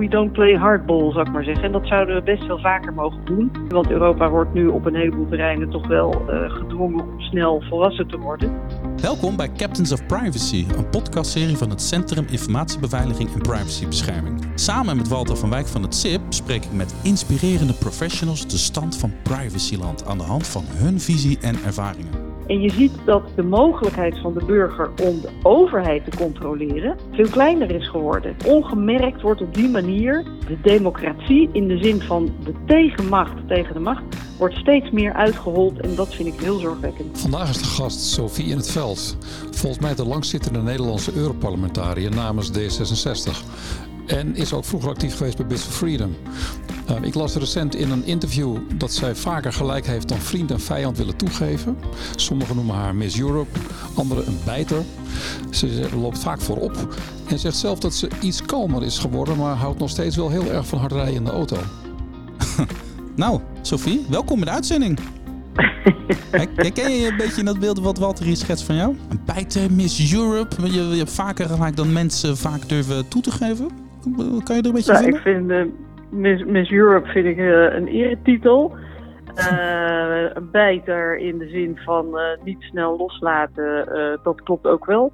we don't play hardball, zou ik maar zeggen. En dat zouden we best wel vaker mogen doen. Want Europa wordt nu op een heleboel terreinen toch wel uh, gedwongen om snel volwassen te worden. Welkom bij Captains of Privacy, een podcastserie van het Centrum Informatiebeveiliging en Privacybescherming. Samen met Walter van Wijk van het CIP spreek ik met inspirerende professionals de stand van privacyland aan de hand van hun visie en ervaringen. En je ziet dat de mogelijkheid van de burger om de overheid te controleren veel kleiner is geworden. Ongemerkt wordt op die manier de democratie in de zin van de tegenmacht tegen de macht wordt steeds meer uitgehold en dat vind ik heel zorgwekkend. Vandaag is de gast Sophie in het veld. Volgens mij de langzittende Nederlandse Europarlementariër namens D66. En is ook vroeger actief geweest bij Bits for Freedom. Ehm, ik las recent in een interview dat zij vaker gelijk heeft dan vriend en vijand willen toegeven. Sommigen noemen haar Miss Europe, anderen een bijter. Ze loopt vaak voorop en zegt zelf dat ze iets kalmer is geworden, maar houdt nog steeds wel heel erg van hard rijden in de auto. nou, Sophie, welkom in de uitzending. Ken je een beetje dat beeld wat Walter hier schetst van jou? Een bijter, Miss Europe. Je, je hebt vaker gelijk dan mensen vaak durven toe te geven. Kan je er een beetje nou, vinden? Ik vind... Uh Miss, Miss Europe vind ik uh, een eretitel. Uh, een bijter in de zin van uh, niet snel loslaten, dat klopt ook wel.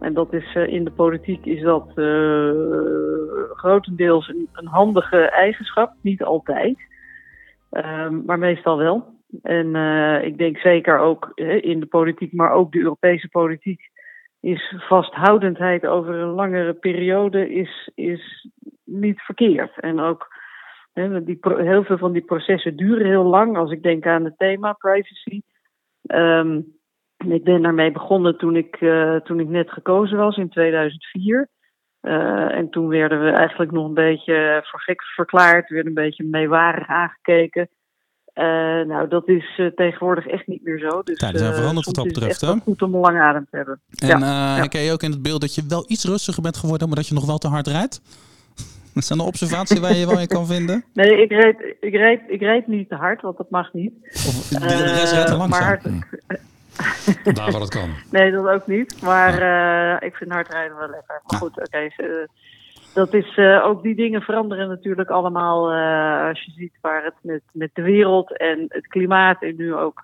En dat is in de politiek is dat grotendeels een, een, handige eigenschap, niet altijd, ehm, maar meestal wel. En ik denk zeker ook in de politiek, maar ook de Europese politiek, is vasthoudendheid over een langere periode is, is niet verkeerd. En ook die, heel veel van die processen duren heel lang. Als ik denk aan het thema privacy. Um, ik ben daarmee begonnen toen ik, uh, toen ik net gekozen was in 2004. Uh, eh, en toen werden we eigenlijk nog een beetje voor gek verklaard, werden een beetje meewarig aangekeken. Uh, nou, dat is tegenwoordig echt niet meer zo. Dus, Tijden zijn veranderd wat dat betreft? Het is goed om een lange adem te hebben. En ja, je ook in het beeld dat je wel iets rustiger bent geworden, maar dat je nog wel te hard rijdt? Dat zijn de observatie waar je wel in kan vinden? Nee, ik reed, ik, reed, ik reed niet te hard, want dat mag niet. Of de, de rest rijdt te langzaam? Maar hard, Daar waar het kan. Nee, dat ook niet. Maar uh, ik vind hardrijden wel lekker. Maar goed, oké. Okay, dat is uh, ook die dingen veranderen natuurlijk allemaal. als je ziet waar het met, met de wereld en het klimaat en nu ook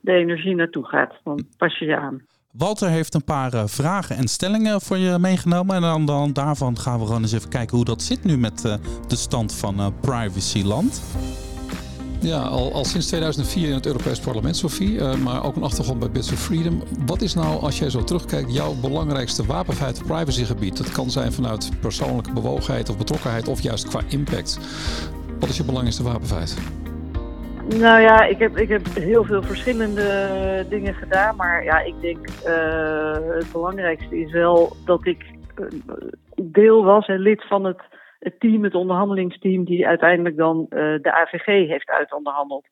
de energie naartoe gaat. Dan pas je je aan. Walter heeft een paar uh, vragen en stellingen voor je meegenomen. En dan, dan, daarvan gaan we gewoon eens even kijken hoe dat zit nu met uh, de stand van uh, privacyland. Ja, al, al, sinds 2004 in het Europees Parlement, Sophie, maar ook een achtergrond bij Bits of Freedom. Wat is nou, als jij zo terugkijkt, jouw belangrijkste wapenfeit privacygebied? Dat kan zijn vanuit persoonlijke bewogenheid of betrokkenheid of juist qua impact. Wat is je belangrijkste wapenfeit? Nou ja, ik heb, ik heb heel veel verschillende dingen gedaan. Maar ja, ik denk uh, het belangrijkste is wel dat ik uh, deel was en lid van het, het team, het onderhandelingsteam, die uiteindelijk dan uh, de AVG heeft uitonderhandeld.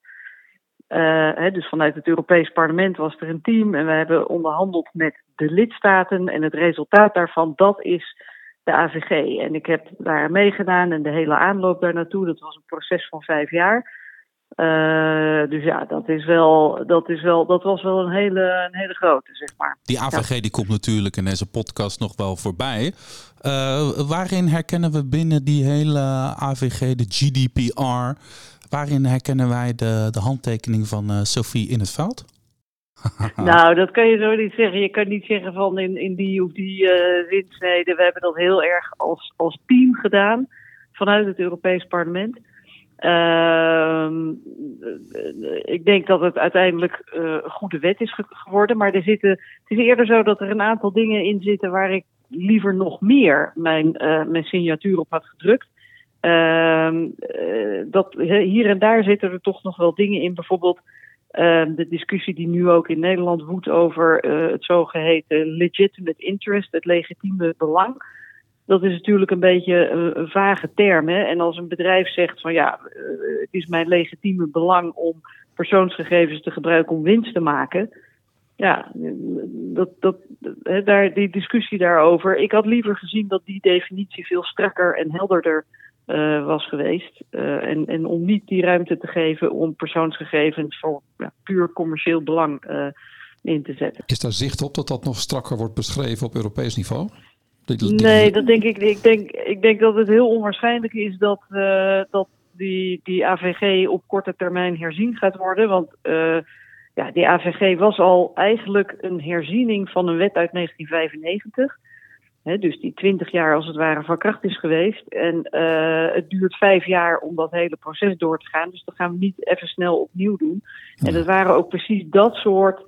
Hè, dus vanuit het Europees Parlement was er een team en we hebben onderhandeld met de lidstaten. En het resultaat daarvan, dat is de AVG. En ik heb daar meegedaan en de hele aanloop daar naartoe, dat was een proces van vijf jaar. Uh, dus ja, dat is wel, dat is wel, dat was wel een hele, een hele grote, zeg maar. Die AVG die komt natuurlijk in deze podcast nog wel voorbij. Uh, waarin herkennen we binnen die hele AVG, de GDPR, waarin herkennen wij de, de handtekening van uh, Sophie in het veld? nou, dat kan je zo niet zeggen. Je kan niet zeggen van in, in die of die zinsnede. We hebben dat heel erg als, als team gedaan vanuit het Europees Parlement. Uh, ik denk dat het uiteindelijk uh, goede wet is geworden. Maar er zitten, het is eerder zo dat er een aantal dingen in zitten waar ik liever nog meer mijn, uh, mijn signatuur op had gedrukt. Uh, dat, hier en daar zitten er toch nog wel dingen in. Bijvoorbeeld ehm, de discussie die nu ook in Nederland woedt over het zogeheten legitimate interest, het legitieme belang dat is natuurlijk een beetje een vage term. Hè? En als een bedrijf zegt van ja, eh, het is mijn legitieme belang om persoonsgegevens te gebruiken om winst te maken. Ja, dat, dat, daar, die discussie daarover. Ik had liever gezien dat die definitie veel strakker en helderder uh, was geweest. Uh, en, en om niet die ruimte te geven om persoonsgegevens voor ja, puur commercieel belang in te zetten. Is daar zicht op dat dat nog strakker wordt beschreven op Europees niveau? Nee, dat denk ik. Ik denk, ik denk dat het heel onwaarschijnlijk is dat, uh, dat die, die AVG op korte termijn herzien gaat worden. Want uh, ja, die AVG was al eigenlijk een herziening van een wet uit 1995. He, dus die twintig jaar als het ware van kracht is geweest. En uh, het duurt vijf jaar om dat hele proces door te gaan. Dus dat gaan we niet even snel opnieuw doen. En het waren ook precies dat soort,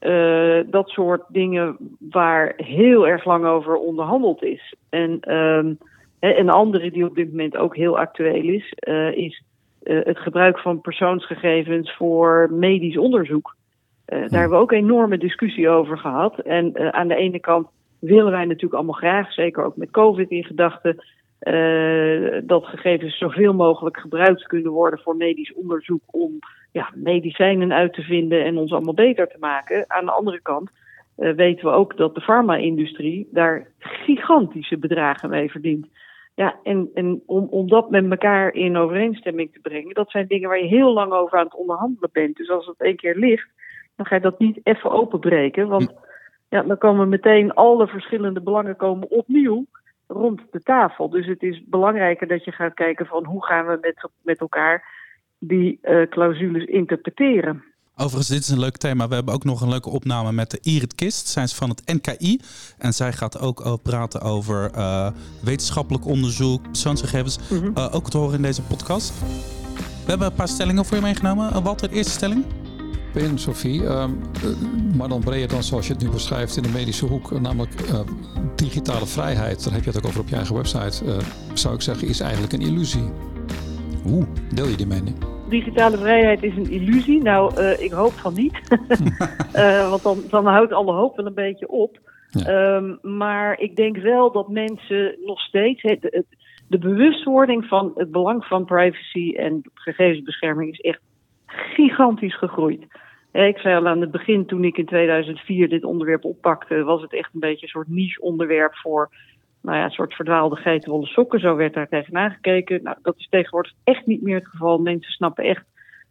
uh, dat soort dingen waar heel erg lang over onderhandeld is. En um, een andere die op dit moment ook heel actueel is, uh, is het gebruik van persoonsgegevens voor medisch onderzoek. daar hebben we ook enorme discussie over gehad. En aan de ene kant willen wij natuurlijk allemaal graag, zeker ook met COVID in gedachten, uh, dat gegevens zoveel mogelijk gebruikt kunnen worden voor medisch onderzoek om ja, medicijnen uit te vinden en ons allemaal beter te maken. Aan de andere kant uh, weten we ook dat de farma-industrie daar gigantische bedragen mee verdient. Ja, en, en om, om dat met elkaar in overeenstemming te brengen, dat zijn dingen waar je heel lang over aan het onderhandelen bent. Dus als het één keer ligt, dan ga je dat niet even openbreken. Want ja, dan komen meteen alle verschillende belangen komen opnieuw rond de tafel. Dus het is belangrijker dat je gaat kijken van hoe gaan we met, met elkaar die uh, clausules interpreteren. Overigens, dit is een leuk thema. We hebben ook nog een leuke opname met de Irit Kist. Zij is van het NKI. En zij gaat ook praten over uh, wetenschappelijk onderzoek, persoonsgegevens. Mm -hmm. uh, ook te horen in deze podcast. We hebben een paar stellingen voor je meegenomen. Walter, eerste stelling in, Sophie. Uh, maar dan breder dan zoals je het nu beschrijft in de medische hoek, namelijk uh, digitale vrijheid. Daar heb je het ook over op je eigen website. Uh, zou ik zeggen, is eigenlijk een illusie. Hoe deel je die mening? Digitale vrijheid is een illusie. Nou, ik hoop van niet. want dan, dan houdt alle hoop wel een beetje op. Ja. Um, maar ik denk wel dat mensen nog steeds. Het, het, de bewustwording van het belang van privacy en gegevensbescherming is echt gigantisch gegroeid. Ik zei al aan het begin, toen ik in 2004 dit onderwerp oppakte, was het echt een beetje een soort niche onderwerp voor nou ja, een soort verdwaalde geitenwolle sokken. Zo werd daar tegenaan gekeken. Nou, dat is tegenwoordig echt niet meer het geval. Mensen snappen echt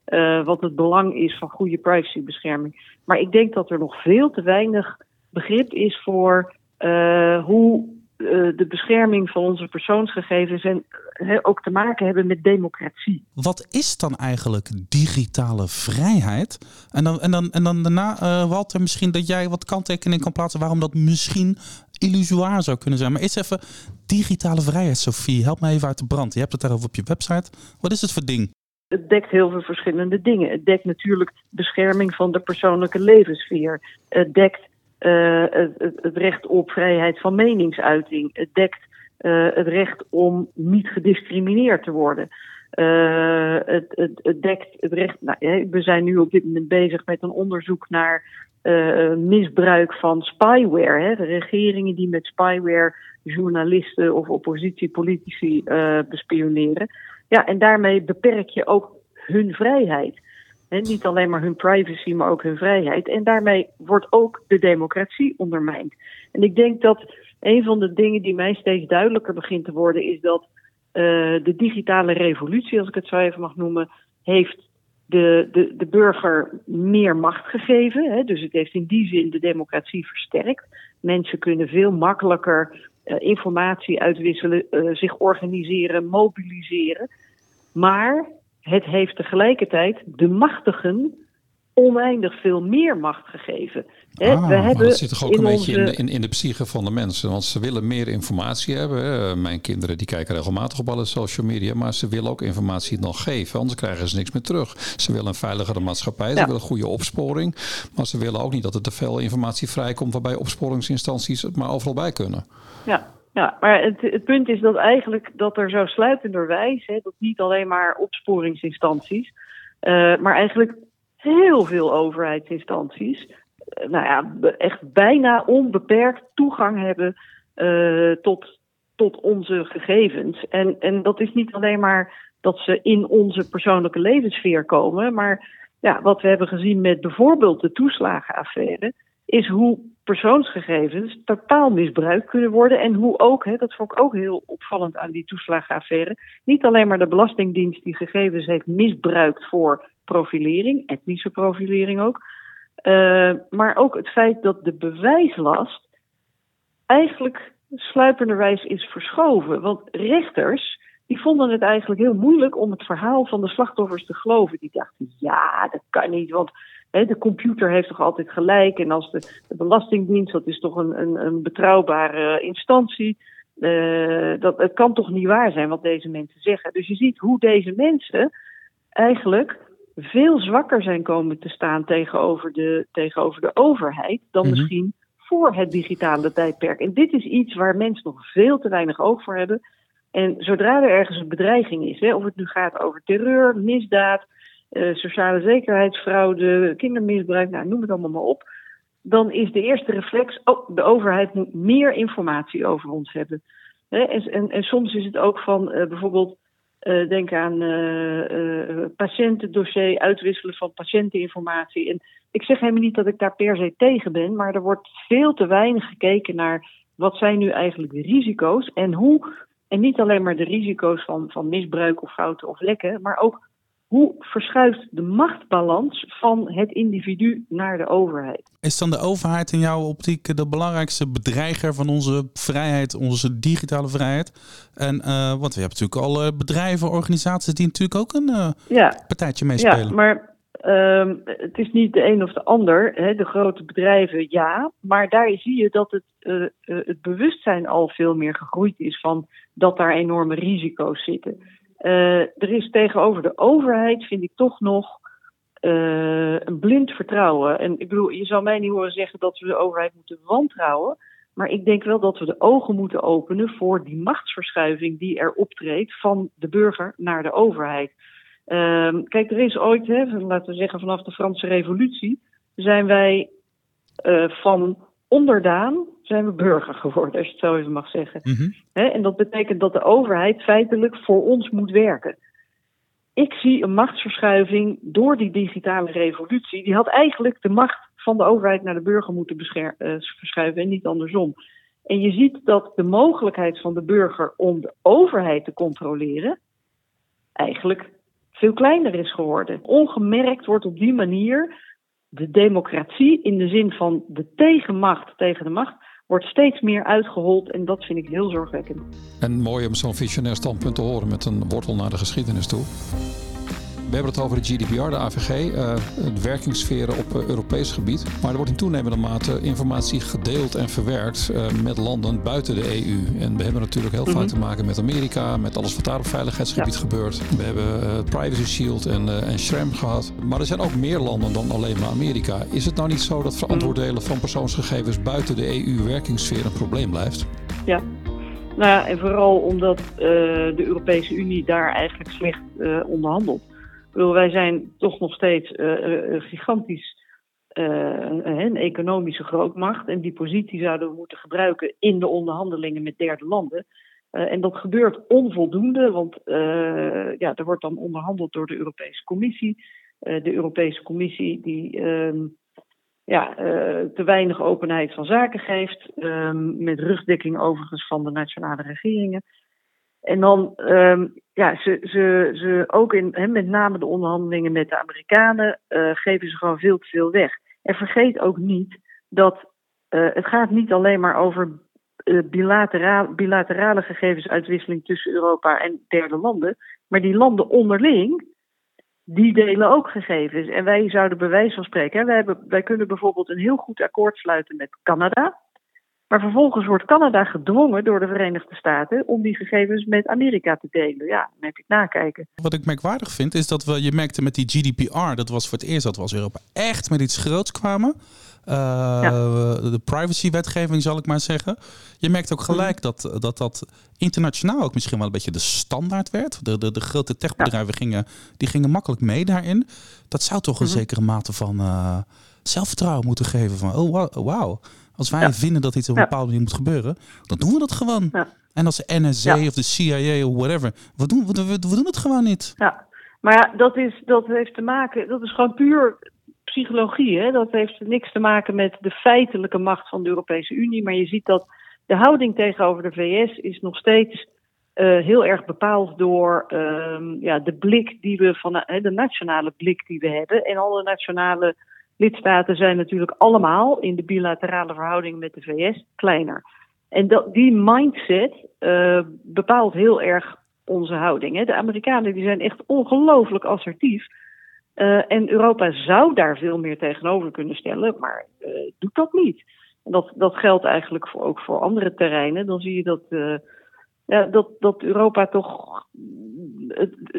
uh, wat het belang is van goede privacybescherming. Maar ik denk dat er nog veel te weinig begrip is voor uh, hoe de bescherming van onze persoonsgegevens en ook te maken hebben met democratie. Wat is dan eigenlijk digitale vrijheid? En dan, en dan, en dan daarna, uh, Walter, misschien dat jij wat kanttekening kan plaatsen waarom dat misschien illusoir zou kunnen zijn. Maar eerst even digitale vrijheid, Sophie. Help me even uit de brand. Je hebt het daarover op je website. Wat is het voor ding? Het dekt heel veel verschillende dingen. Het dekt natuurlijk bescherming van de persoonlijke levenssfeer. Het dekt uh, het, recht op vrijheid van meningsuiting. Het dekt uh, het recht om niet gediscrimineerd te worden. Het, het, het, dekt het recht. Nou, we zijn nu op dit moment bezig met een onderzoek naar misbruik van spyware. Hè? De regeringen die met spyware journalisten of oppositiepolitici bespioneren. Ja, en daarmee beperk je ook hun vrijheid. Niet alleen maar hun privacy, maar ook hun vrijheid. En daarmee wordt ook de democratie ondermijnd. En ik denk dat een van de dingen die mij steeds duidelijker begint te worden, is dat uh, de digitale revolutie, als ik het zo even mag noemen, heeft de, de, de burger meer macht gegeven. Dus het heeft in die zin de democratie versterkt. Mensen kunnen veel makkelijker uh, informatie uitwisselen, uh, zich organiseren, mobiliseren. Maar het heeft tegelijkertijd de machtigen oneindig veel meer macht gegeven. Ah, we hebben dat zit toch ook een beetje in, in, in, de psyche van de mensen. Want ze willen meer informatie hebben. Hè. Mijn kinderen die kijken regelmatig op alle social media. Maar ze willen ook informatie nog geven. Anders krijgen ze niks meer terug. Ze willen een veiligere maatschappij. Ze willen goede opsporing. Maar ze willen ook niet dat er te veel informatie vrijkomt. Waarbij opsporingsinstanties het maar overal bij kunnen. Ja, ja, maar het, het, punt is dat eigenlijk dat er zo sluitenderwijs, hè, dat niet alleen maar opsporingsinstanties, uh, maar eigenlijk heel veel overheidsinstanties, uh, nou ja, echt bijna onbeperkt toegang hebben uh, tot, tot onze gegevens. En, en dat is niet alleen maar dat ze in onze persoonlijke levenssfeer komen, maar ja, wat we hebben gezien met bijvoorbeeld de toeslagenaffaire, is hoe persoonsgegevens totaal misbruikt kunnen worden. En hoe ook, hè, dat vond ik ook heel opvallend aan die toeslagenaffaire, niet alleen maar de Belastingdienst die gegevens heeft misbruikt voor profilering, etnische profilering ook, uh, maar ook het feit dat de bewijslast eigenlijk sluipenderwijs is verschoven. Want rechters die vonden het eigenlijk heel moeilijk om het verhaal van de slachtoffers te geloven. Die dachten, ja, dat kan niet, want de computer heeft toch altijd gelijk. En als de, de Belastingdienst, dat is toch een, een, een betrouwbare instantie. Uh, dat, het kan toch niet waar zijn wat deze mensen zeggen. Dus je ziet hoe deze mensen eigenlijk veel zwakker zijn komen te staan tegenover de, tegenover de overheid dan mm -hmm. misschien voor het digitale tijdperk. En dit is iets waar mensen nog veel te weinig oog voor hebben. En zodra er ergens een bedreiging is, hè, of het nu gaat over terreur, misdaad, uh, sociale zekerheidsfraude, kindermisbruik, nou, noem het allemaal maar op. Dan is de eerste reflex, oh, de overheid moet meer informatie over ons hebben. En, en, soms is het ook van uh, bijvoorbeeld, uh, denk aan patiëntendossier, uitwisselen van patiënteninformatie. En ik zeg helemaal niet dat ik daar per se tegen ben, maar er wordt veel te weinig gekeken naar wat zijn nu eigenlijk de risico's en hoe en niet alleen maar de risico's van, van misbruik of fouten of lekken, maar ook hoe verschuift de machtbalans van het individu naar de overheid? Is dan de overheid in jouw optiek de belangrijkste bedreiger van onze vrijheid, onze digitale vrijheid? En uh, want we hebben natuurlijk al bedrijven, organisaties die natuurlijk ook een uh, ja. partijtje meespelen. Ja, maar um, het is niet de een of de ander. Hè. De grote bedrijven, ja. Maar daar zie je dat het, uh, uh, het bewustzijn al veel meer gegroeid is van dat daar enorme risico's zitten. Uh, er is tegenover de overheid, vind ik toch nog een blind vertrouwen. En ik bedoel, je zou mij niet horen zeggen dat we de overheid moeten wantrouwen. Maar ik denk wel dat we de ogen moeten openen voor die machtsverschuiving die er optreedt van de burger naar de overheid. Um, kijk, er is ooit, hè, laten we zeggen vanaf de Franse Revolutie, zijn wij uh, van onderdaan zijn we burger geworden, als je het zo even mag zeggen. Mm -hmm. en dat betekent dat de overheid feitelijk voor ons moet werken. Ik zie een machtsverschuiving door die digitale revolutie. Die had eigenlijk de macht van de overheid naar de burger moeten uh, verschuiven en niet andersom. En je ziet dat de mogelijkheid van de burger om de overheid te controleren eigenlijk veel kleiner is geworden. Ongemerkt wordt op die manier de democratie in de zin van de tegenmacht tegen de macht wordt steeds meer uitgehold en dat vind ik heel zorgwekkend. En mooi om zo'n visionair standpunt te horen met een wortel naar de geschiedenis toe. We hebben het over de GDPR, de AVG, uh, het werkingssferen op uh, Europees gebied. Maar er wordt in toenemende mate informatie gedeeld en verwerkt uh, met landen buiten de EU. En we hebben natuurlijk heel mm -hmm. vaak te maken met Amerika, met alles wat daar op veiligheidsgebied ja. gebeurt. We hebben Privacy Shield en, en SHREM gehad. Maar er zijn ook meer landen dan alleen maar Amerika. Is het nou niet zo dat verantwoord delen van persoonsgegevens buiten de EU-werkingssfeer een probleem blijft? Ja, nou ja, en vooral omdat de Europese Unie daar eigenlijk slecht onderhandelt bedoel, wij zijn toch nog steeds uh, gigantisch uh, een economische grootmacht. En die positie zouden we moeten gebruiken in de onderhandelingen met derde landen. en dat gebeurt onvoldoende, want ja, er wordt dan onderhandeld door de Europese Commissie. de Europese Commissie die ehm, ja, te weinig openheid van zaken geeft, ehm, met rugdekking overigens van de nationale regeringen. En dan, um, ja, ze, ze, ze ook in, he, met name de onderhandelingen met de Amerikanen, uh, geven ze gewoon veel te veel weg. En vergeet ook niet dat uh, het gaat niet alleen maar over uh, bilaterale gegevensuitwisseling tussen Europa en derde landen, maar die landen onderling, die delen ook gegevens. En wij zouden bij wijze van spreken, hè, wij, hebben, wij kunnen bijvoorbeeld een heel goed akkoord sluiten met Canada. Maar vervolgens wordt Canada gedwongen door de Verenigde Staten om die gegevens met Amerika te delen. Ja, dan heb het nakijken. Wat ik merkwaardig vind is dat we, je merkte met die GDPR, dat was voor het eerst dat we als Europa echt met iets groots kwamen. Uh, ja. De privacy-wetgeving zal ik maar zeggen. Je merkt ook gelijk dat, dat dat internationaal ook misschien wel een beetje de standaard werd. De, de, de grote techbedrijven ja. gingen, die gingen makkelijk mee daarin. Dat zou toch een -hmm. zekere mate van uh, zelfvertrouwen moeten geven. Van, oh wauw, wow, als wij ja. vinden dat iets op een bepaalde manier moet gebeuren, dan doen we dat gewoon. En als de NSA of de CIA of whatever, we doen, we, we, we doen het gewoon niet. Ja, maar ja, dat, is, dat heeft te maken, dat is gewoon puur psychologie. Hè? Dat heeft niks te maken met de feitelijke macht van de Europese Unie. Maar je ziet dat de houding tegenover de VS is nog steeds uh, heel erg bepaald door uh, ja, de blik die we van uh, de nationale blik die we hebben. En alle nationale lidstaten zijn natuurlijk allemaal in de bilaterale verhouding met de VS kleiner. En dat, die mindset uh, bepaalt heel erg onze houding. Hè. De Amerikanen die zijn echt ongelooflijk assertief. Uh, en Europa zou daar veel meer tegenover kunnen stellen, maar uh, doet dat niet. En dat, dat geldt eigenlijk voor, ook voor andere terreinen. Dan zie je dat, ja, dat, dat Europa toch.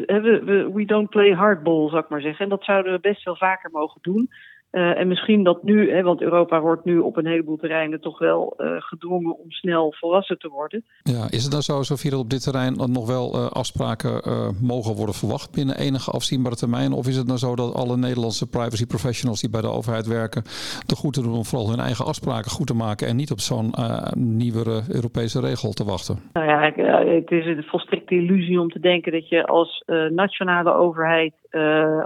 we, we don't play hardball, zou ik maar zeggen. En dat zouden we best wel vaker mogen doen. Uh, en misschien dat nu, hè, want Europa wordt nu op een heleboel terreinen toch wel uh, gedwongen om snel volwassen te worden. Ja, is het dan zo, Sofie, dat op dit terrein nog wel uh, afspraken mogen worden verwacht binnen enige afzienbare termijn? Of is het nou zo dat alle Nederlandse privacy professionals die bij de overheid werken, de goed te doen om vooral hun eigen afspraken goed te maken en niet op zo'n nieuwere Europese regel te wachten? Nou ja, het is een volstrekte illusie om te denken dat je als nationale overheid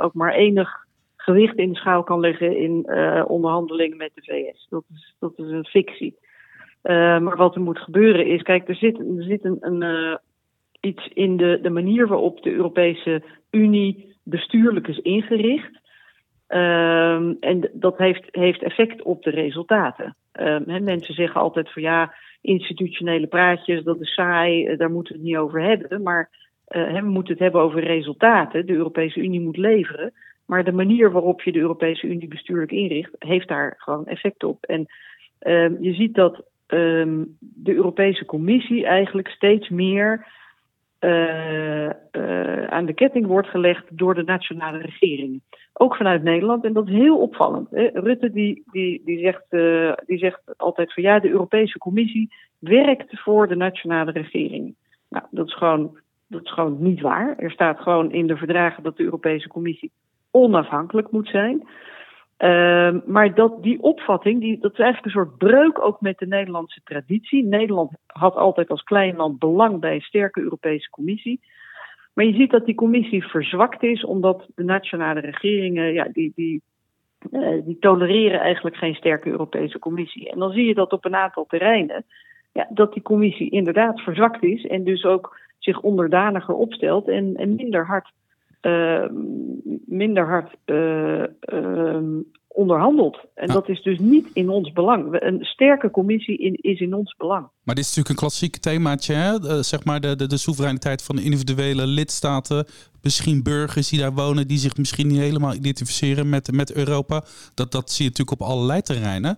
ook maar enig gewicht in de schaal kan leggen in uh, onderhandelingen met de VS. Dat is, dat is een fictie. Uh, maar wat er moet gebeuren is, kijk, er zit, er zit een, een uh, iets in de, de manier waarop de Europese Unie bestuurlijk is ingericht. Ehm, en dat heeft, heeft effect op de resultaten. Ehm, mensen zeggen altijd van ja, institutionele praatjes, dat is saai, daar moeten we het niet over hebben. Maar we moeten het hebben over resultaten. De Europese Unie moet leveren. Maar de manier waarop je de Europese Unie bestuurlijk inricht, heeft daar gewoon effect op. En uh, je ziet dat um, de Europese Commissie eigenlijk steeds meer uh, uh, aan de ketting wordt gelegd door de nationale regeringen. Ook vanuit Nederland. En dat is heel opvallend. Rutte die, die, die, zegt, uh, die zegt altijd van ja, de Europese Commissie werkt voor de nationale regeringen. Nou, dat is gewoon, dat is gewoon niet waar. Er staat gewoon in de verdragen dat de Europese Commissie onafhankelijk moet zijn. Uh, maar dat, die opvatting, die, dat is eigenlijk een soort breuk ook met de Nederlandse traditie. Nederland had altijd als klein land belang bij een sterke Europese Commissie. Maar je ziet dat die commissie verzwakt is, omdat de nationale regeringen, ja, die, die, uh, die tolereren eigenlijk geen sterke Europese Commissie. En dan zie je dat op een aantal terreinen, ja, dat die commissie inderdaad verzwakt is en dus ook zich onderdaniger opstelt en, en minder hard uh, minder hard uh, uh, onderhandeld. En dat is dus niet in ons belang. Een sterke commissie in, is in ons belang. Maar dit is natuurlijk een klassiek themaatje, hè? Uh, zeg maar de, de, de soevereiniteit van de individuele lidstaten. Misschien burgers die daar wonen, die zich misschien niet helemaal identificeren met, met Europa. Dat, dat zie je natuurlijk op allerlei terreinen.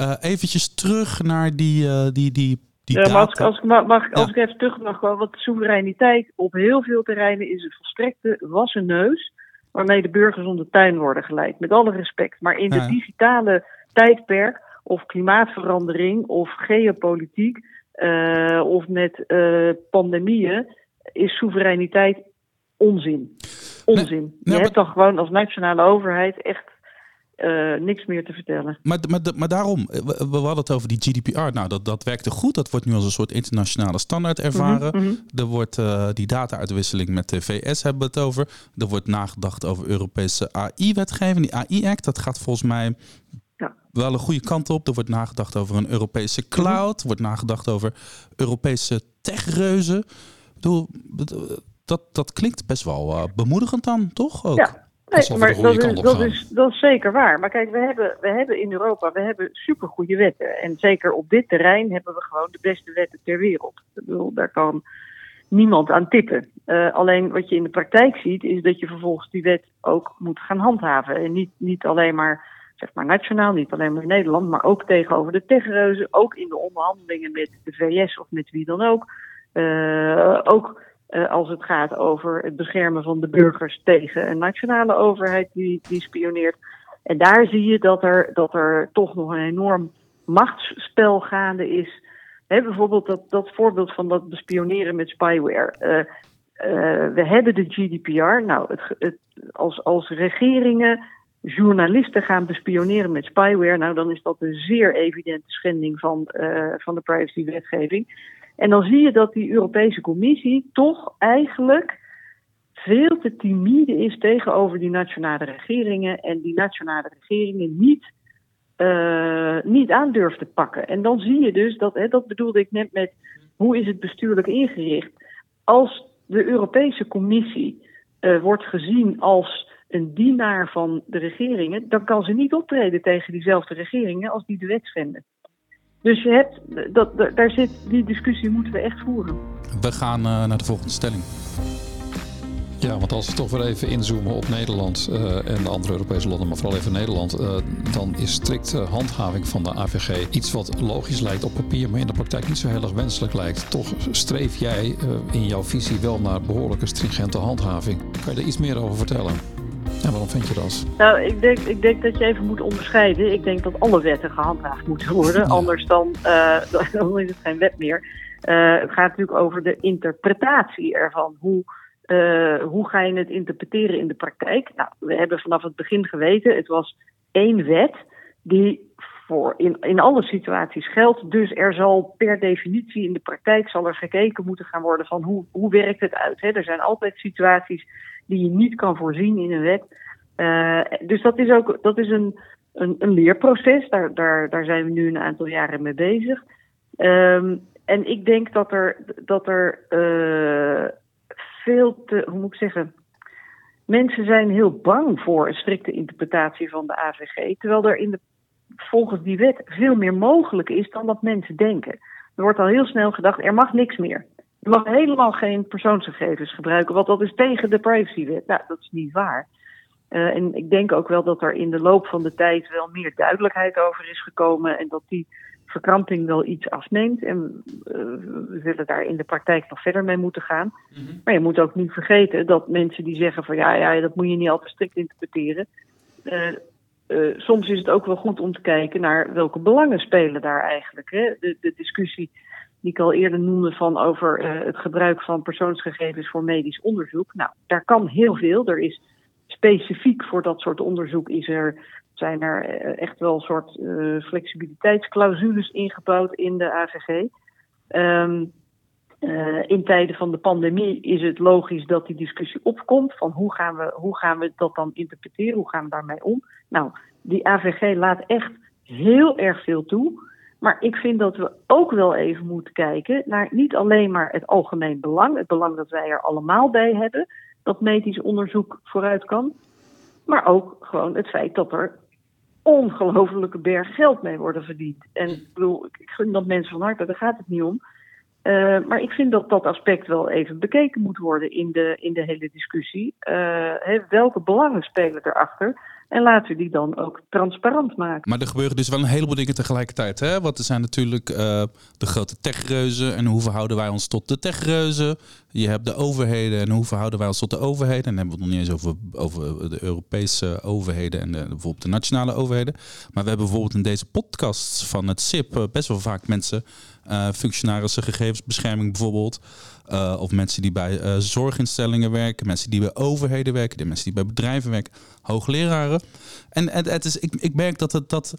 Uh, eventjes terug naar die, die, die ja, maar als, als, mag, mag, als ik even terug mag, want soevereiniteit op heel veel terreinen is een volstrekte wassen neus waarmee de burgers om de tuin worden geleid. Met alle respect. Maar in de digitale tijdperk, of klimaatverandering, of geopolitiek, uh, of met uh, pandemieën, is soevereiniteit onzin. Onzin. Nee, Je hebt dan gewoon als nationale overheid echt uh, niks meer te vertellen. Maar, maar, maar daarom, we, we, hadden het over die GDPR. Nou, dat, dat werkte goed. Dat wordt nu als een soort internationale standaard ervaren. Mm -hmm. Er wordt uh, die data-uitwisseling met de VS hebben we het over. Er wordt nagedacht over Europese AI-wetgeving. Die AI-act, dat gaat volgens mij ja. wel een goede kant op. Er wordt nagedacht over een Europese cloud. Mm -hmm. Er wordt nagedacht over Europese techreuzen. Dat, dat klinkt best wel uh, bemoedigend dan, toch? Ook. Ja. Nee, maar dat is, dat, is, dat is zeker waar. Maar kijk, we hebben, we hebben in Europa we hebben supergoeie wetten. En zeker op dit terrein hebben we gewoon de beste wetten ter wereld. Ik bedoel, daar kan niemand aan tippen. Uh, alleen wat je in de praktijk ziet, is dat je vervolgens die wet ook moet gaan handhaven. En niet, niet alleen maar, zeg maar nationaal, niet alleen maar in Nederland, maar ook tegenover de techreuzen, ook in de onderhandelingen met de VS of met wie dan ook. Uh, ook uh, als het gaat over het beschermen van de burgers tegen een nationale overheid die, die spioneert. En daar zie je dat er, dat er toch nog een enorm machtsspel gaande is. He, bijvoorbeeld dat, dat voorbeeld van dat bespioneren met spyware. Uh, uh, we hebben de GDPR. Nou, het, het, als, als regeringen journalisten gaan bespioneren met spyware, nou dan is dat een zeer evidente schending van, van de privacywetgeving. En dan zie je dat die Europese Commissie toch eigenlijk veel te timide is tegenover die nationale regeringen en die nationale regeringen niet, uh, niet aandurft te pakken. En dan zie je dus dat, hè, dat bedoelde ik net met hoe is het bestuurlijk ingericht. Als de Europese Commissie uh, wordt gezien als een dienaar van de regeringen, dan kan ze niet optreden tegen diezelfde regeringen als die de wet schenden. Dus je hebt, dat, daar zit, die discussie moeten we echt voeren. We gaan uh, naar de volgende stelling. Ja, want als we toch weer even inzoomen op Nederland uh, en de andere Europese landen, maar vooral even Nederland, uh, dan is strikte handhaving van de AVG iets wat logisch lijkt op papier, maar in de praktijk niet zo heel erg wenselijk lijkt. Toch streef jij uh, in jouw visie wel naar behoorlijke stringente handhaving. Kan je er iets meer over vertellen? En waarom vind je dat? Nou, ik denk, ik denk dat je even moet onderscheiden. Ik denk dat alle wetten gehandhaafd moeten worden. Anders dan, dan is het geen wet meer. het gaat natuurlijk over de interpretatie ervan. Hoe uh, hoe ga je het interpreteren in de praktijk? Nou, we hebben vanaf het begin geweten, het was één wet die voor in, in alle situaties geldt. Dus er zal per definitie in de praktijk zal er gekeken moeten gaan worden van hoe, hoe werkt het uit. Hè? Er zijn altijd situaties die je niet kan voorzien in een wet. Uh, dus dat is ook dat is een, een, een leerproces. Daar, daar, daar zijn we nu een aantal jaren mee bezig. Um, en ik denk dat er, dat er uh, veel te, hoe moet ik zeggen, mensen zijn heel bang voor een strikte interpretatie van de AVG, terwijl er in de, volgens die wet veel meer mogelijk is dan dat mensen denken. Er wordt al heel snel gedacht, er mag niks meer. Je mag helemaal geen persoonsgegevens gebruiken, want dat is tegen de privacywet. Nou, dat is niet waar. Uh, en ik denk ook wel dat er in de loop van de tijd wel meer duidelijkheid over is gekomen en dat die verkramping wel iets afneemt. En uh, we zullen daar in de praktijk nog verder mee moeten gaan. Mm -hmm. Maar je moet ook niet vergeten dat mensen die zeggen van ja, ja dat moet je niet altijd strikt interpreteren. Uh, uh, soms is het ook wel goed om te kijken naar welke belangen spelen daar eigenlijk. Hè? De, de discussie die ik al eerder noemde van over het gebruik van persoonsgegevens voor medisch onderzoek. Nou, daar kan heel veel. Er is specifiek voor dat soort onderzoek is er zijn er eh, echt wel een soort uh, flexibiliteitsclausules ingebouwd in de AVG. Ehm, in tijden van de pandemie is het logisch dat die discussie opkomt van hoe gaan we, hoe gaan we dat dan interpreteren, hoe gaan we daarmee om. Nou, die AVG laat echt heel erg veel toe. Maar ik vind dat we ook wel even moeten kijken naar niet alleen maar het algemeen belang, het belang dat wij er allemaal bij hebben, dat medisch onderzoek vooruit kan, maar ook gewoon het feit dat er ongelofelijke berg geld mee worden verdiend. En ik bedoel, ik gun dat mensen van harte, daar gaat het niet om. Uh, maar ik vind dat dat aspect wel even bekeken moet worden in de, in de hele discussie. Uh, welke belangen spelen erachter? En laten we die dan ook transparant maken. Maar er gebeuren dus wel een heleboel dingen tegelijkertijd. Hè? Want er zijn natuurlijk uh, de grote techreuzen. En hoe verhouden wij ons tot de techreuzen? Je hebt de overheden en hoe verhouden wij ons tot de overheden? En dan hebben we het nog niet eens over, over de Europese overheden en de, bijvoorbeeld de nationale overheden. Maar we hebben bijvoorbeeld in deze podcasts van het SIP best wel vaak mensen, uh, functionarissen gegevensbescherming bijvoorbeeld. Uh, of mensen die bij zorginstellingen werken, mensen die bij overheden werken, de mensen die bij bedrijven werken, hoogleraren. En het, het is, ik, ik merk dat het dat,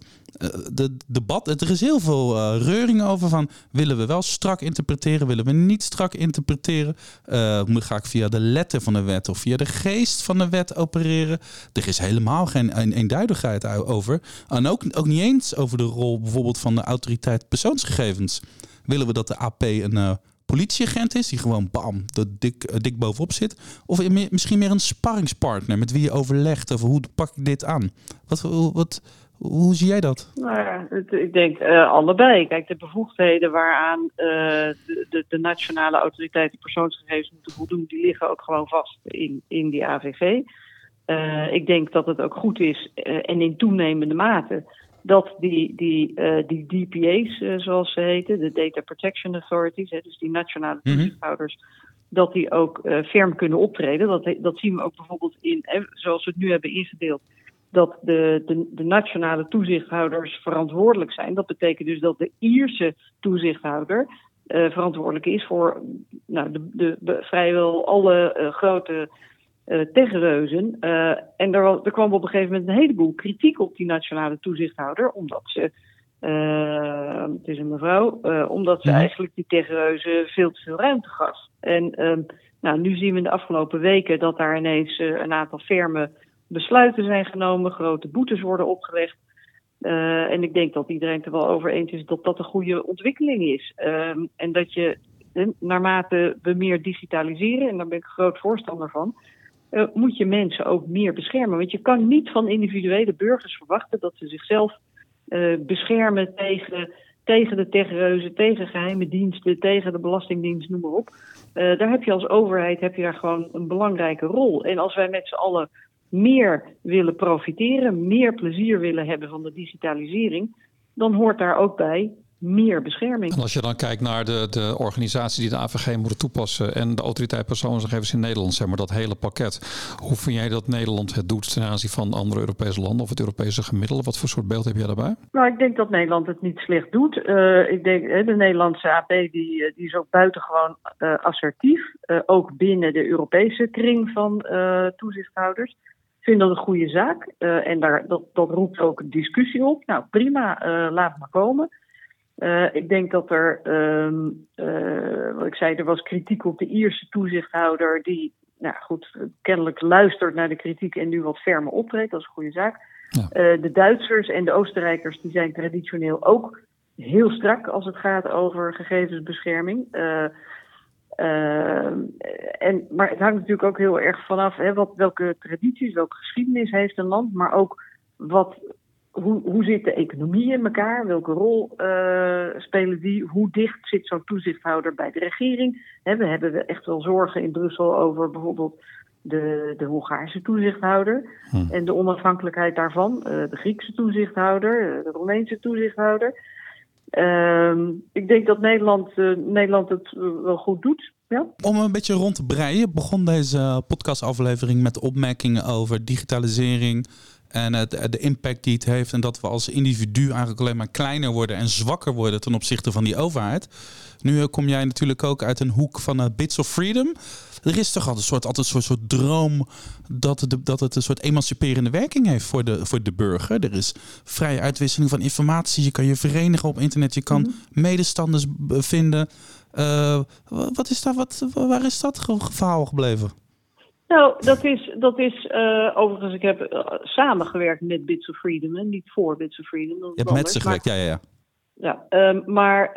de debat, er is heel veel reuring over van willen we wel strak interpreteren, willen we niet strak interpreteren. Ga ik via de letter van de wet of via de geest van de wet opereren? Er is helemaal geen eenduidigheid over. En ook, ook niet eens over de rol bijvoorbeeld van de autoriteit persoonsgegevens. Willen we dat de AP een politieagent is, die gewoon bam, er dik, uh, dik bovenop zit? Of misschien meer een sparringspartner met wie je overlegt over hoe pak ik dit aan? Wat, wat, hoe zie jij dat? Nou ja, het, ik denk uh, allebei. Kijk, de bevoegdheden waaraan uh, de, de, nationale autoriteiten persoonsgegevens moeten voldoen, die liggen ook gewoon vast in, in die AVG. ik denk dat het ook goed is en in toenemende mate dat die, die, uh, die DPA's, uh, zoals ze heten, de Data Protection Authorities, hè, dus die nationale mhm. toezichthouders, mm -hmm. dat die ook uh, ferm kunnen optreden. Dat, dat zien we ook bijvoorbeeld in, hè, zoals we het nu hebben ingedeeld, dat de, de, de, nationale toezichthouders verantwoordelijk zijn. Dat betekent dus dat de Ierse toezichthouder verantwoordelijk is voor nou, de, de, de vrijwel alle grote uh, tegenreuzen. Uh, en er, er, kwam op een gegeven moment een heleboel kritiek op die nationale toezichthouder, omdat ze, het is een mevrouw, omdat ze ja. eigenlijk die tegenreuzen veel te veel ruimte gaf. En nou, nu zien we in de afgelopen weken dat daar ineens een aantal ferme besluiten zijn genomen, grote boetes worden opgelegd. en ik denk dat iedereen het er wel over eens is dat dat een goede ontwikkeling is. en dat je, naarmate we meer digitaliseren, en daar ben ik een groot voorstander van, uh, moet je mensen ook meer beschermen. Want je kan niet van individuele burgers verwachten dat ze zichzelf uh, beschermen tegen tegen de techreuzen, tegen geheime diensten, tegen de Belastingdienst, noem maar op. Daar heb je als overheid heb je daar gewoon een belangrijke rol. En als wij met z'n allen meer willen profiteren, meer plezier willen hebben van de digitalisering, dan hoort daar ook bij meer bescherming. En als je dan kijkt naar de, de organisaties die de AVG moeten toepassen en de autoriteit persoonsgegevens in Nederland, zeg maar dat hele pakket. Hoe vind jij dat Nederland het doet ten aanzien van andere Europese landen of het Europese gemiddelde? Wat voor soort beeld heb jij daarbij? Nou, ik denk dat Nederland het niet slecht doet. Uh, ik denk de Nederlandse AP die, eh, die is ook buitengewoon uh, assertief, uh, ook binnen de Europese kring van toezichthouders. Vind dat een goede zaak en daar, dat, dat roept ook een discussie op. Nou, prima, laat maar komen. Uh, ik denk dat er, um, uh, wat ik zei, er was kritiek op de Ierse toezichthouder, die, nou goed, kennelijk luistert naar de kritiek en nu wat fermer optreedt. Dat is een goede zaak. Ja. Uh, de Duitsers en de Oostenrijkers, die zijn traditioneel ook heel strak als het gaat over gegevensbescherming. En, maar het hangt natuurlijk ook heel erg vanaf hè, wat, welke tradities, welke geschiedenis heeft een land, maar ook wat hoe, hoe zit de economie in elkaar? Welke rol uh, spelen die? Hoe dicht zit zo'n toezichthouder bij de regering? He, we hebben echt wel zorgen in Brussel over bijvoorbeeld de, de Hongaarse toezichthouder hm. en de onafhankelijkheid daarvan. Uh, de Griekse toezichthouder, uh, de Roemeense toezichthouder. Ehm, ik denk dat Nederland, Nederland het wel goed doet. Ja? Om een beetje rond te breien, begon deze podcastaflevering met opmerkingen over digitalisering, en het, de impact die het heeft. En dat we als individu eigenlijk alleen maar kleiner worden en zwakker worden ten opzichte van die overheid. Nu eh, kom jij natuurlijk ook uit een hoek van uh, Bits of Freedom. Er is toch altijd een soort, altijd een soort, soort droom dat, de, dat het een soort emanciperende werking heeft voor de, voor de burger. Er is vrije uitwisseling van informatie. Je kan je verenigen op internet. Je kan mhm. medestanders vinden. Uh, wat is daar, wat, waar is dat verhaal gebleven? Nou, dat is, dat is uh, overigens, ik heb uh, samengewerkt met Bits of Freedom en niet voor Bits of Freedom. Je hebt met ze gewerkt, ja, ja, ja. Ja, um, maar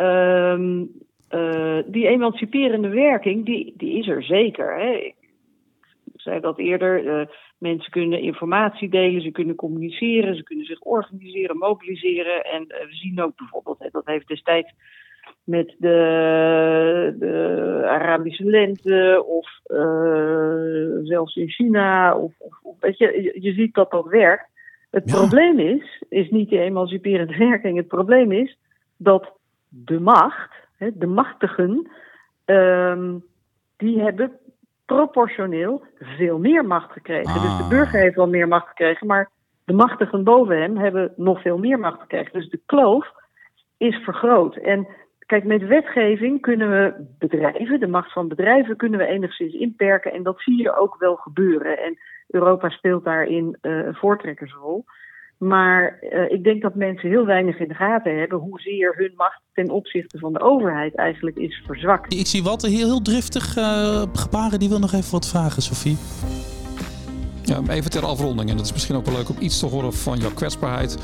um, uh, die emanciperende werking, die, die is er zeker. Hè. Ik zei dat eerder, mensen kunnen informatie delen, ze kunnen communiceren, ze kunnen zich organiseren, mobiliseren. En we zien ook bijvoorbeeld, hè, dat heeft destijds met de, de Arabische lente of uh, zelfs in China. Of, of, weet je, je ziet dat dat werkt. Het probleem is, is niet de emanciperende werking. Het probleem is dat de macht, de machtigen, um, die hebben proportioneel veel meer macht gekregen. Dus de ah. burger heeft wel meer macht gekregen, maar de machtigen boven hem hebben nog veel meer macht gekregen. Dus de kloof is vergroot. En Kijk, met wetgeving kunnen we bedrijven, de macht van bedrijven, kunnen we enigszins inperken. En dat zie je ook wel gebeuren. En Europa speelt daarin uh, een voortrekkersrol. Maar uh, ik denk dat mensen heel weinig in de gaten hebben hoezeer hun macht ten opzichte van de overheid eigenlijk is verzwakt. Ik zie wat heel, heel driftig uh, gebaren. Die wil nog even wat vragen, Sophie. Even ter afronding, en dat is misschien ook wel leuk om iets te horen van jouw kwetsbaarheid.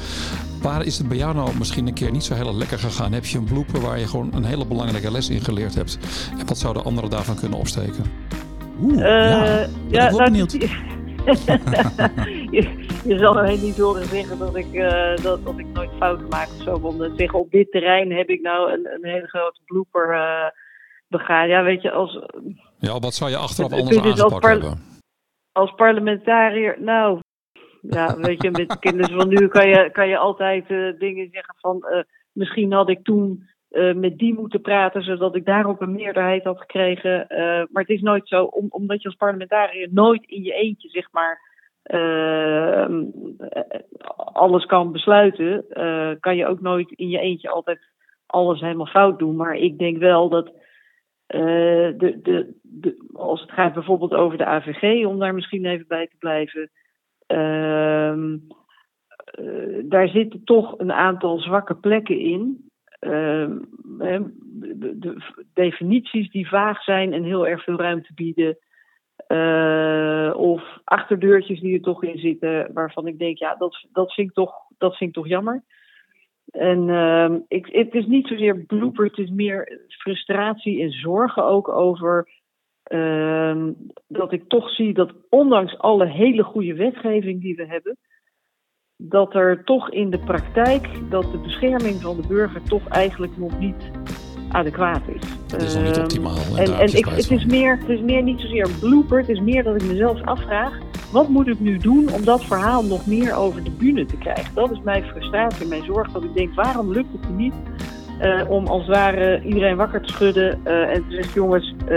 Waar is het bij jou nou misschien een keer niet zo heel lekker gegaan? Heb je een blooper waar je gewoon een hele belangrijke les in geleerd hebt? En wat zouden anderen daarvan kunnen opsteken? Oeh, uh, ja, ja nou, benieuwd. je, je, zal mij niet horen zeggen dat ik, uh, dat, dat ik nooit fouten maak of zo. Om te zeggen, op dit terrein heb ik nou een, een hele grote blooper uh, begaan. Ja, weet je, als... Ja, wat zou je achteraf anders aangepakt hebben? Als parlementariër, nou, ja, weet je, met de kinderen van nu kan je, kan je altijd uh, dingen zeggen van, uh, misschien had ik toen uh, met die moeten praten, zodat ik daarop een meerderheid had gekregen. maar het is nooit zo, om, omdat je als parlementariër nooit in je eentje, zeg maar, alles kan besluiten, kan je ook nooit in je eentje altijd alles helemaal fout doen. Maar ik denk wel dat de, de, de, als het gaat bijvoorbeeld over de AVG, om daar misschien even bij te blijven. Uh, uh, daar zitten toch een aantal zwakke plekken in. Ehm, de, definities die vaag zijn en heel erg veel ruimte bieden. Eh, of achterdeurtjes die er toch in zitten, waarvan ik denk, ja, dat, dat, vind, ik toch, dat vind ik toch jammer. En uh, ik, het is niet zozeer blooper, het is meer frustratie en zorgen ook over uh, dat ik toch zie dat ondanks alle hele goede wetgeving die we hebben, dat er toch in de praktijk dat de bescherming van de burger toch eigenlijk nog niet adequaat is. Het is nog niet Ehm, optimaal. En, en ik, het, is meer, het is meer niet zozeer een blooper, het is meer dat ik mezelf afvraag, wat moet ik nu doen om dat verhaal nog meer over de bühne te krijgen? Dat is mijn frustratie, mijn zorg, dat ik denk, waarom lukt het niet eh, om als het ware iedereen wakker te schudden eh, en te zeggen, jongens, eh,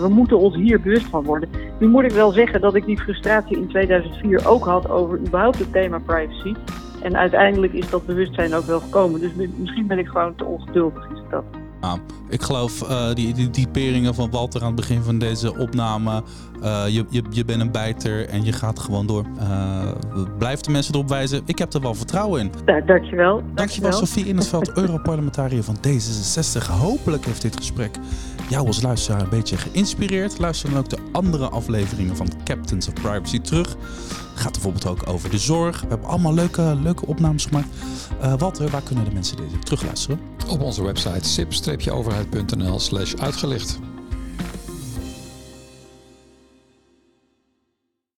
we moeten ons hier bewust van worden. Nu moet ik wel zeggen dat ik die frustratie in 2004 ook had over überhaupt het thema privacy. En uiteindelijk is dat bewustzijn ook wel gekomen. Dus mi- misschien ben ik gewoon te ongeduldig. Is dat. Nou, ik geloof eh, die, die typeringen van Walter aan het begin van deze opname. eh, je, je, je bent een bijter en je gaat gewoon door. Eh blijf de mensen erop wijzen. Ik heb er wel vertrouwen in. Da- dankjewel. Dankjewel Sofie in het veld, Europarlementariër van D66. Hopelijk heeft dit gesprek jou als luisteraar een beetje geïnspireerd. Luister dan ook de andere afleveringen van Captains of Privacy terug. Gaat bijvoorbeeld ook over de zorg. We hebben allemaal leuke, leuke opnames gemaakt. Eh, Walter, waar kunnen de mensen deze terugluisteren? Op onze website sip-overheid.nl slash uitgelicht.